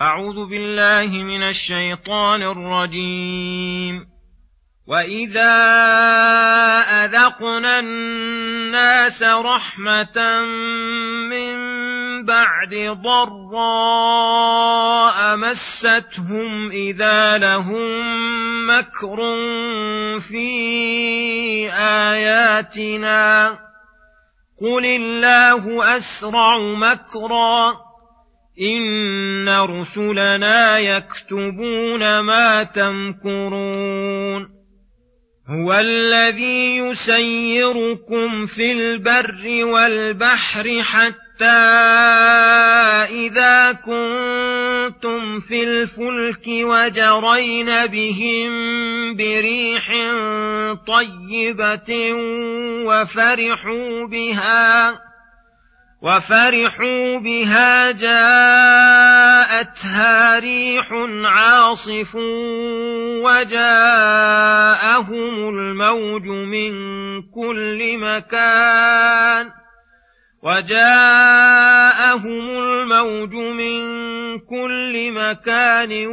أعوذ بالله من الشيطان الرجيم. وإذا أذقنا الناس رحمة من بعد ضراء مستهم إذا لهم مكر في آياتنا. قل الله أسرع مكرًا. إن رسلنا يكتبون ما تمكرون هو الذي يسيركم في البر والبحر حتى إذا كنتم في الفلك وجرين بهم بريح طيبة وفرحوا بها وفرحوا بها جاءتها ريح عاصف وجاءهم الموج من كل مكان وجاءهم الموج من كل مكان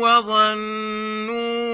وظنوا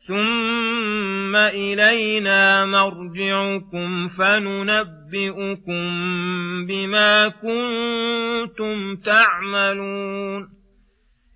ثم الينا مرجعكم فننبئكم بما كنتم تعملون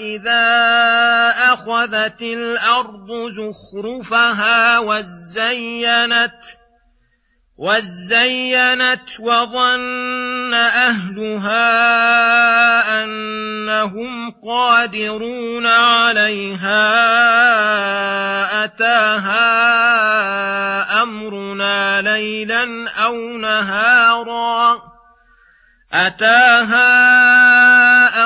إذا أخذت الأرض زخرفها وزينت وزينت وظن أهلها أنهم قادرون عليها أتاها أمرنا ليلا أو نهارا أتاها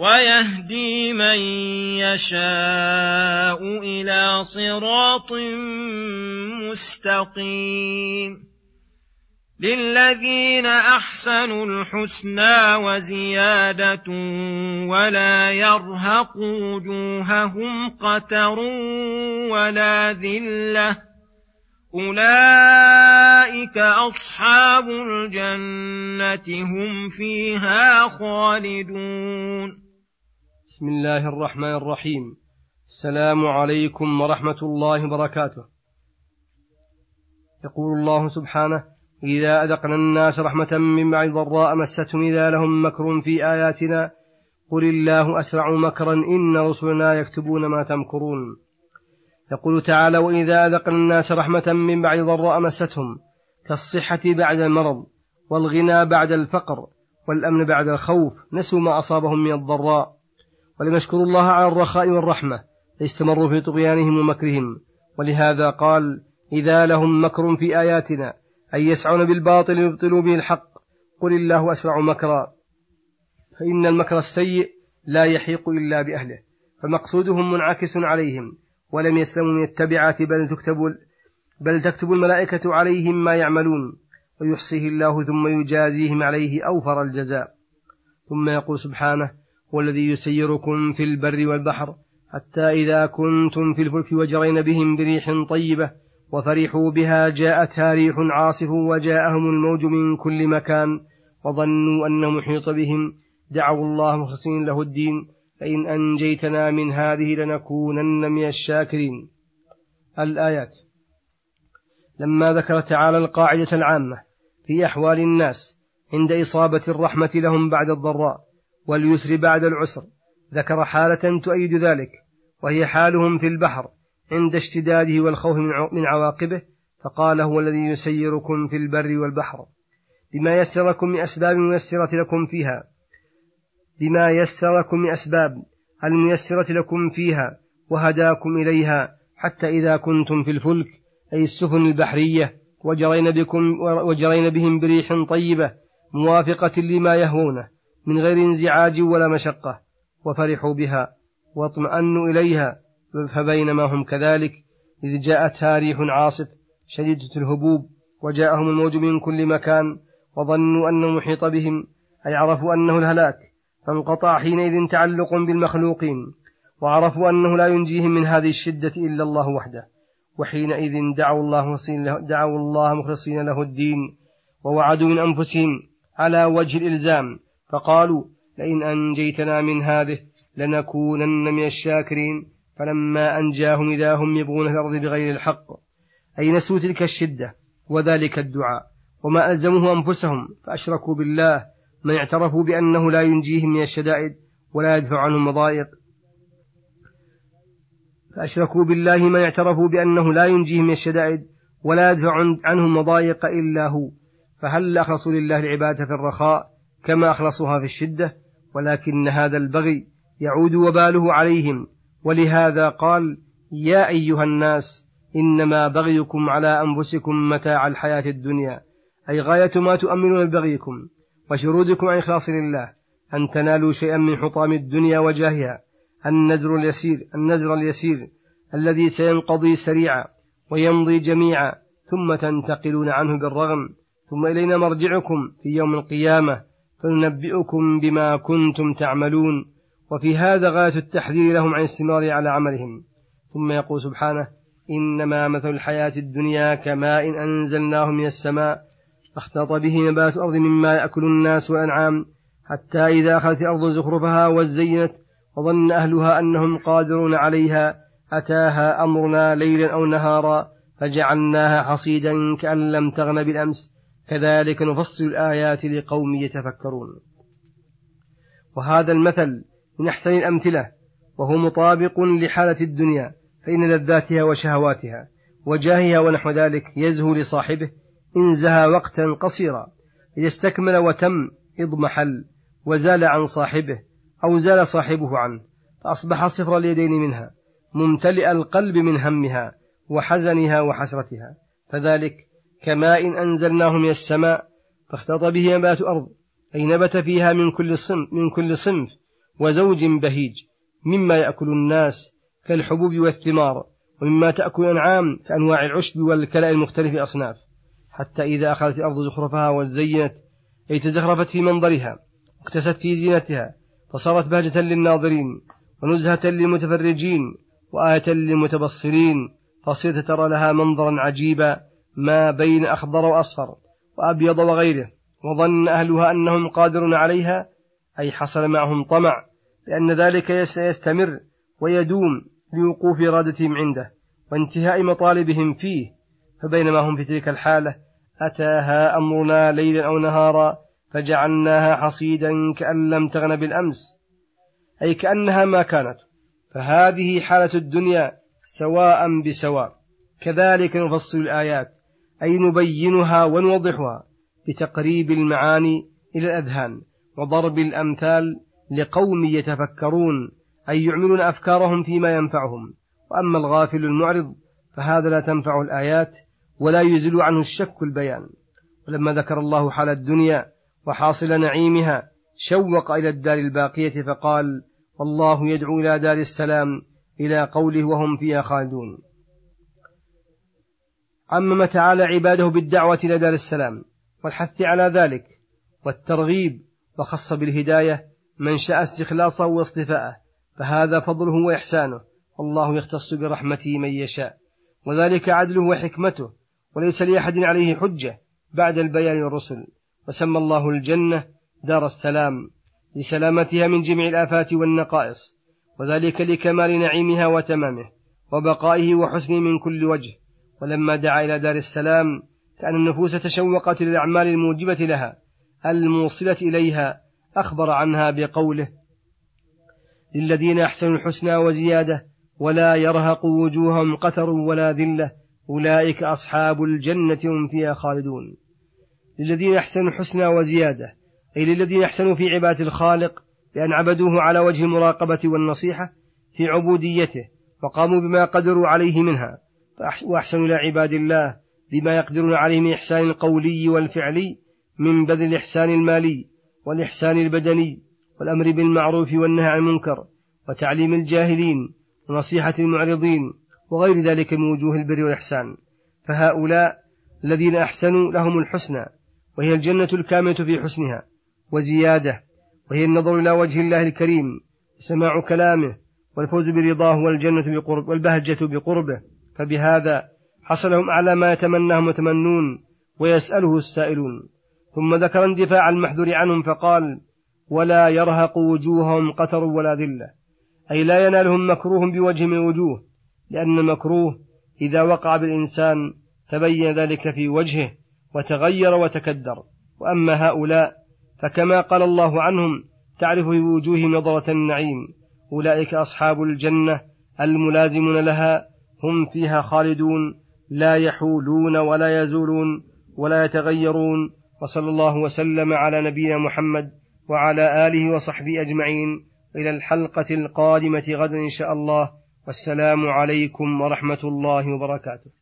ويهدي من يشاء إلى صراط مستقيم للذين احسنوا الحسنى وزياده ولا يرهق وجوههم قتر ولا ذله اولئك اصحاب الجنه هم فيها خالدون بسم الله الرحمن الرحيم. السلام عليكم ورحمة الله وبركاته. يقول الله سبحانه إذا أذقنا الناس رحمة من بعد ضراء مستهم إذا لهم مكر في آياتنا. قل الله أسرع مكرا إن رسلنا يكتبون ما تمكرون. يقول تعالى وإذا أذقنا الناس رحمة من بعد ضراء مستهم كالصحة بعد المرض والغنى بعد الفقر والأمن بعد الخوف. نسوا ما أصابهم من الضراء. ولم يشكروا الله على الرخاء والرحمة فاستمروا في طغيانهم ومكرهم. ولهذا قال إذا لهم مكر في آياتنا أي يسعون بالباطل ليبطلوا به الحق قل الله أسرع مكرا. فإن المكر السيء لا يحيق إلا بأهله فمقصودهم منعكس عليهم ولم يسلموا من التبعات بل تكتب بل تكتب الملائكة عليهم ما يعملون ويحصيه الله ثم يجازيهم عليه أوفر الجزاء. ثم يقول سبحانه هو الذي يسيركم في البر والبحر حتى إذا كنتم في الفلك وجرين بهم بريح طيبة وفرحوا بها جاءتها ريح عاصف وجاءهم الموج من كل مكان وظنوا أن محيط بهم. دعوا الله مخلصين له الدين. فإن أنجيتنا من هذه لنكونن من الشاكرين. الآيات. لما ذكر تعالى القاعدة العامة في أحوال الناس عند إصابة الرحمة لهم بعد الضراء. واليسر بعد العسر ذكر حالة تؤيد ذلك وهي حالهم في البحر عند اشتداده والخوف من عواقبه فقال هو الذي يسيركم في البر والبحر بما يسر لكم من أسباب الميسرة لكم فيها بما يسر لكم من أسباب الميسرة لكم فيها وهداكم إليها حتى إذا كنتم في الفلك أي السفن البحرية وجرين بكم وجرين بهم بريح طيبة موافقة لما يهوونه. من غير انزعاج ولا مشقة وفرحوا بها واطمأنوا إليها فبينما هم كذلك إذ جاءتها ريح عاصف شديدة الهبوب وجاءهم الموج من كل مكان وظنوا أن محيط بهم أي عرفوا أنه الهلاك فانقطع حينئذ تعلق بالمخلوقين وعرفوا أنه لا ينجيهم من هذه الشدة إلا الله وحده. وحينئذ دعوا الله مخلصين له, دعوا الله مخلصين له الدين ووعدوا من أنفسهم على وجه الإلزام فقالوا لئن أنجيتنا من هذه لنكونن من الشاكرين فلما أنجاهم إذا هم يبغون في الأرض بغير الحق. أي نسوا تلك الشدة وذلك الدعاء. وما ألزموه أنفسهم فأشركوا بالله. من اعترفوا بأنه لا ينجيهم من الشدائد ولا يدفع عنهم مضايق. فأشركوا بالله من اعترفوا بأنه لا ينجيهم من الشدائد ولا يدفع عنهم مضايق إلا هو. فهل أخلصوا لله العبادة في الرخاء؟ كما أخلصوها في الشدة ولكن هذا البغي يعود وباله عليهم. ولهذا قال يا أيها الناس إنما بغيكم على أنفسكم متاع الحياة الدنيا. أي غاية ما تؤمنون ببغيكم وشرودكم عن إخلاص لله أن تنالوا شيئا من حطام الدنيا وجاهها. النذر اليسير النذر اليسير الذي سينقضي سريعا ويمضي جميعا ثم تنتقلون عنه بالرغم. ثم إلينا مرجعكم في يوم القيامة. فننبئكم بما كنتم تعملون. وفي هذا غاية التحذير لهم عن الاستمرار على عملهم. ثم يقول سبحانه إنما مثل الحياة الدنيا كماء أنزلناه من السماء فاختلط به نبات الأرض مما يأكل الناس والأنعام حتى إذا أخذت الأرض زخرفها وزينت وظن أهلها أنهم قادرون عليها أتاها أمرنا ليلا أو نهارا فجعلناها حصيدا كأن لم تغن بالأمس. كذلك نفصل الآيات لقوم يتفكرون. وهذا المثل من أحسن الأمثلة وهو مطابق لحالة الدنيا فإن لذاتها وشهواتها وجاهها ونحو ذلك يزهو لصاحبه إن زهى وقتا قصيرا إذا استكمل وتم اضمحل وزال عن صاحبه أو زال صاحبه عنه فأصبح صفر اليدين منها ممتلئ القلب من همها وحزنها وحسرتها فذلك كماء أنزلناه من السماء فاختلط به نبات أرض أي نبت فيها من كل صنف من كل صنف وزوج بهيج مما يأكل الناس كالحبوب والثمار ومما تأكل الأنعام كأنواع العشب والكلاء المختلف أصناف حتى إذا أخذت الأرض زخرفها وزينت أي تزخرفت في منظرها واكتست في زينتها فصارت بهجة للناظرين ونزهة للمتفرجين وآية للمتبصرين فصرت ترى لها منظرا عجيبا ما بين أخضر وأصفر وأبيض وغيره وظن أهلها أنهم قادرون عليها أي حصل معهم طمع لأن ذلك يستمر ويدوم لوقوف إرادتهم عنده وانتهاء مطالبهم فيه. فبينما هم في تلك الحالة أتاها أمرنا ليلا أو نهارا فجعلناها حصيدا كأن لم تغن بالأمس أي كأنها ما كانت. فهذه حالة الدنيا سواء بسواء. كذلك نفصل الآيات. أي نبينها ونوضحها بتقريب المعاني إلى الأذهان وضرب الأمثال لقوم يتفكرون أي يعملون أفكارهم فيما ينفعهم. وأما الغافل المعرض فهذا لا تنفع الآيات ولا يزل عنه الشك البيان. ولما ذكر الله حال الدنيا وحاصل نعيمها شوق إلى الدار الباقية فقال والله يدعو إلى دار السلام إلى قوله وهم فيها خالدون. عمم تعالى عباده بالدعوة إلى دار السلام والحث على ذلك والترغيب وخص بالهداية من شاء استخلاصه واصطفاءه فهذا فضله وإحسانه. والله يختص برحمته من يشاء. وذلك عدله وحكمته وليس لأحد عليه حجة بعد البيان والرسل وسمى الله الجنة دار السلام لسلامتها من جميع الآفات والنقائص وذلك لكمال نعيمها وتمامه وبقائه وحسنه من كل وجه. ولما دعا إلى دار السلام كأن النفوس تشوقت للأعمال الموجبة لها الموصلة إليها أخبر عنها بقوله للذين أحسنوا الحسنى وزيادة ولا يرهق وجوههم قتر ولا ذلة أولئك أصحاب الجنة هم فيها خالدون. للذين أحسنوا الحسنى وزيادة أي للذين أحسنوا في عبادة الخالق بأن عبدوه على وجه المراقبة والنصيحة في عبوديته وقاموا بما قدروا عليه منها. وأحسنوا إلى عباد الله بما يقدرون عليه من إحسان القولي والفعلي من بذل الإحسان المالي والإحسان البدني والأمر بالمعروف والنهي عن المنكر وتعليم الجاهلين ونصيحة المعرضين وغير ذلك من وجوه البر والإحسان. فهؤلاء الذين أحسنوا لهم الحسنى وهي الجنة الكاملة في حسنها وزيادة وهي النظر إلى وجه الله الكريم وسماع كلامه والفوز برضاه والجنة بقرب والبهجة بقربه. فبهذا حصلهم على ما يتمناه متمنون ويسأله السائلون. ثم ذكر اندفاع المحذور عنهم فقال ولا يرهق وجوههم قتر ولا ذلة. أي لا ينالهم مكروه بوجه من وجوه لأن المكروه إذا وقع بالإنسان تبين ذلك في وجهه وتغير وتكدر. وأما هؤلاء فكما قال الله عنهم تعرف في وجوههم نظرة النعيم أولئك أصحاب الجنة الملازمون لها هم فيها خالدون لا يحولون ولا يزولون ولا يتغيرون وصلى الله وسلم على نبينا محمد وعلى آله وصحبه أجمعين. إلى الحلقة القادمة غدا إن شاء الله. والسلام عليكم ورحمة الله وبركاته.